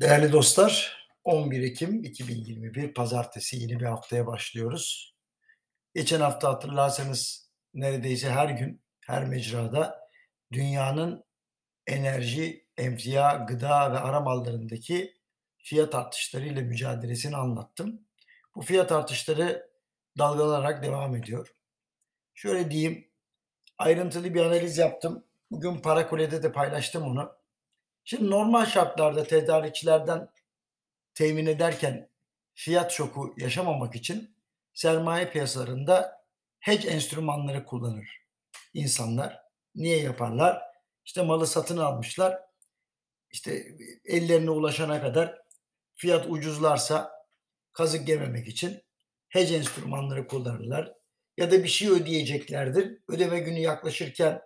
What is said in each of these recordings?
Değerli dostlar, 11 Ekim 2021 Pazartesi yeni bir haftaya başlıyoruz. Geçen hafta hatırlarsanız neredeyse her gün, her mecrada dünyanın enerji, emtia, gıda ve ara mallarındaki fiyat artışlarıyla mücadelesini anlattım. Bu fiyat artışları dalgalanarak devam ediyor. Şöyle diyeyim, ayrıntılı bir analiz yaptım. Bugün Parakule'de de paylaştım onu. Şimdi normal şartlarda tedarikçilerden temin ederken fiyat şoku yaşamamak için sermaye piyasalarında hedge enstrümanları kullanır insanlar. Niye yaparlar? İşte malı satın almışlar. İşte ellerine ulaşana kadar fiyat ucuzlarsa kazık yememek için hedge enstrümanları kullanırlar. Ya da bir şey ödeyeceklerdir. Ödeme günü yaklaşırken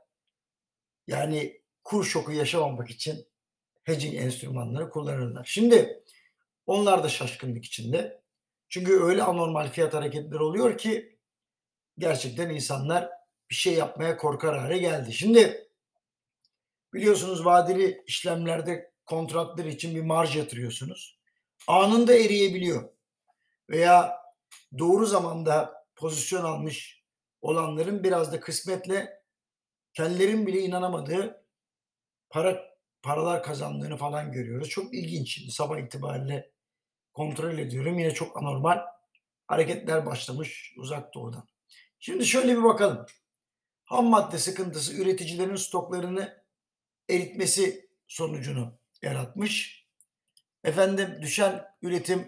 yani kur şoku yaşamamak için hedging enstrümanları kullanırlar. Şimdi onlar da şaşkınlık içinde. Çünkü öyle anormal fiyat hareketleri oluyor ki gerçekten insanlar bir şey yapmaya korkar hale geldi. Şimdi biliyorsunuz vadeli işlemlerde kontratlar için bir marj yatırıyorsunuz. Anında eriyebiliyor. Veya doğru zamanda pozisyon almış olanların biraz da kısmetle kendilerin bile inanamadığı para paralar kazandığını falan görüyoruz. Çok ilginç. Şimdi sabah itibariyle kontrol ediyorum. Yine çok anormal hareketler başlamış uzak doğudan. Şimdi şöyle bir bakalım. Ham madde sıkıntısı üreticilerin stoklarını eritmesi sonucunu yaratmış. Efendim düşen üretim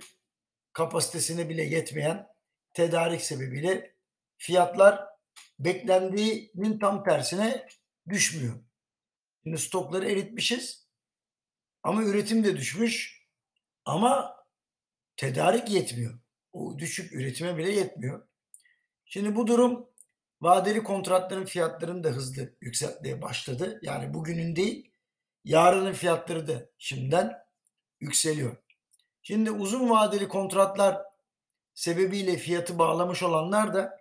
kapasitesine bile yetmeyen tedarik sebebiyle fiyatlar beklendiğinin tam tersine düşmüyor. Şimdi stokları eritmişiz. Ama üretim de düşmüş. Ama tedarik yetmiyor. O düşük üretime bile yetmiyor. Şimdi bu durum vadeli kontratların fiyatlarını da hızlı yükseltmeye başladı. Yani bugünün değil, yarının fiyatları da şimdiden yükseliyor. Şimdi uzun vadeli kontratlar sebebiyle fiyatı bağlamış olanlar da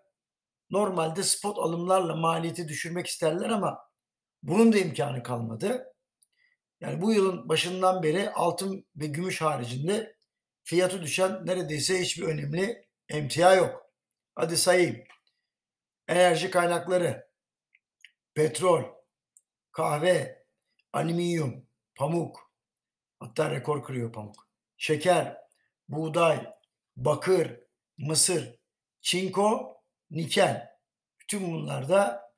normalde spot alımlarla maliyeti düşürmek isterler ama bunun da imkanı kalmadı. Yani bu yılın başından beri altın ve gümüş haricinde fiyatı düşen neredeyse hiçbir önemli emtia yok. Hadi sayayım. Enerji kaynakları, petrol, kahve, alüminyum, pamuk, hatta rekor kırıyor pamuk, şeker, buğday, bakır, mısır, çinko, nikel. Bütün bunlarda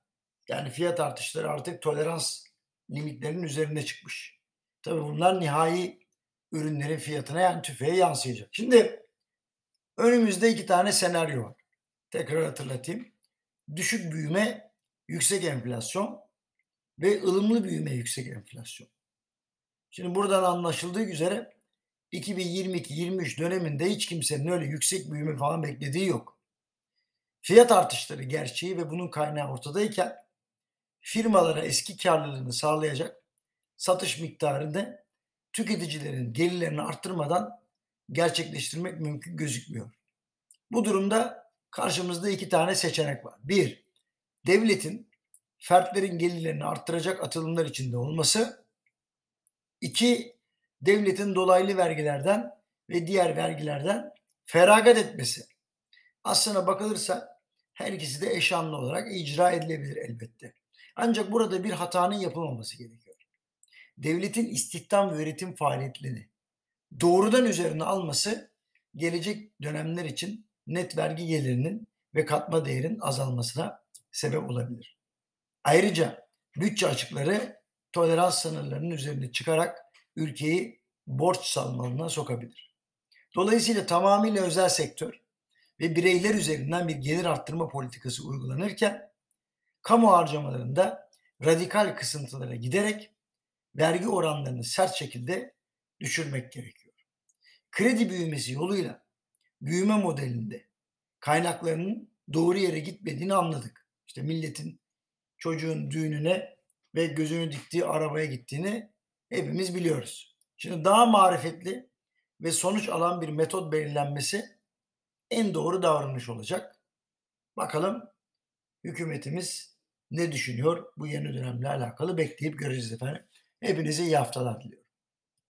yani fiyat artışları artık tolerans limitlerinin üzerine çıkmış. Tabii bunlar nihai ürünlerin fiyatına yani tüfeğe yansıyacak. Şimdi önümüzde iki tane senaryo var. Tekrar hatırlatayım. Düşük büyüme, yüksek enflasyon ve ılımlı büyüme, yüksek enflasyon. Şimdi buradan anlaşıldığı üzere 2022-23 döneminde hiç kimsenin öyle yüksek büyüme falan beklediği yok. Fiyat artışları gerçeği ve bunun kaynağı ortadayken firmalara eski karlılığını sağlayacak satış miktarını tüketicilerin gelirlerini arttırmadan gerçekleştirmek mümkün gözükmüyor. Bu durumda karşımızda iki tane seçenek var. Bir, devletin fertlerin gelirlerini arttıracak atılımlar içinde olması. İki, devletin dolaylı vergilerden ve diğer vergilerden feragat etmesi. Aslına bakılırsa her ikisi de eşanlı olarak icra edilebilir elbette. Ancak burada bir hatanın yapılmaması gerekiyor. Devletin istihdam ve üretim faaliyetlerini doğrudan üzerine alması gelecek dönemler için net vergi gelirinin ve katma değerin azalmasına sebep olabilir. Ayrıca bütçe açıkları tolerans sınırlarının üzerine çıkarak ülkeyi borç salmalına sokabilir. Dolayısıyla tamamıyla özel sektör ve bireyler üzerinden bir gelir arttırma politikası uygulanırken kamu harcamalarında radikal kısıntılara giderek vergi oranlarını sert şekilde düşürmek gerekiyor. Kredi büyümesi yoluyla büyüme modelinde kaynaklarının doğru yere gitmediğini anladık. İşte milletin çocuğun düğününe ve gözünü diktiği arabaya gittiğini hepimiz biliyoruz. Şimdi daha marifetli ve sonuç alan bir metot belirlenmesi en doğru davranış olacak. Bakalım hükümetimiz ne düşünüyor bu yeni dönemle alakalı bekleyip göreceğiz efendim. Hepinize iyi haftalar diliyorum.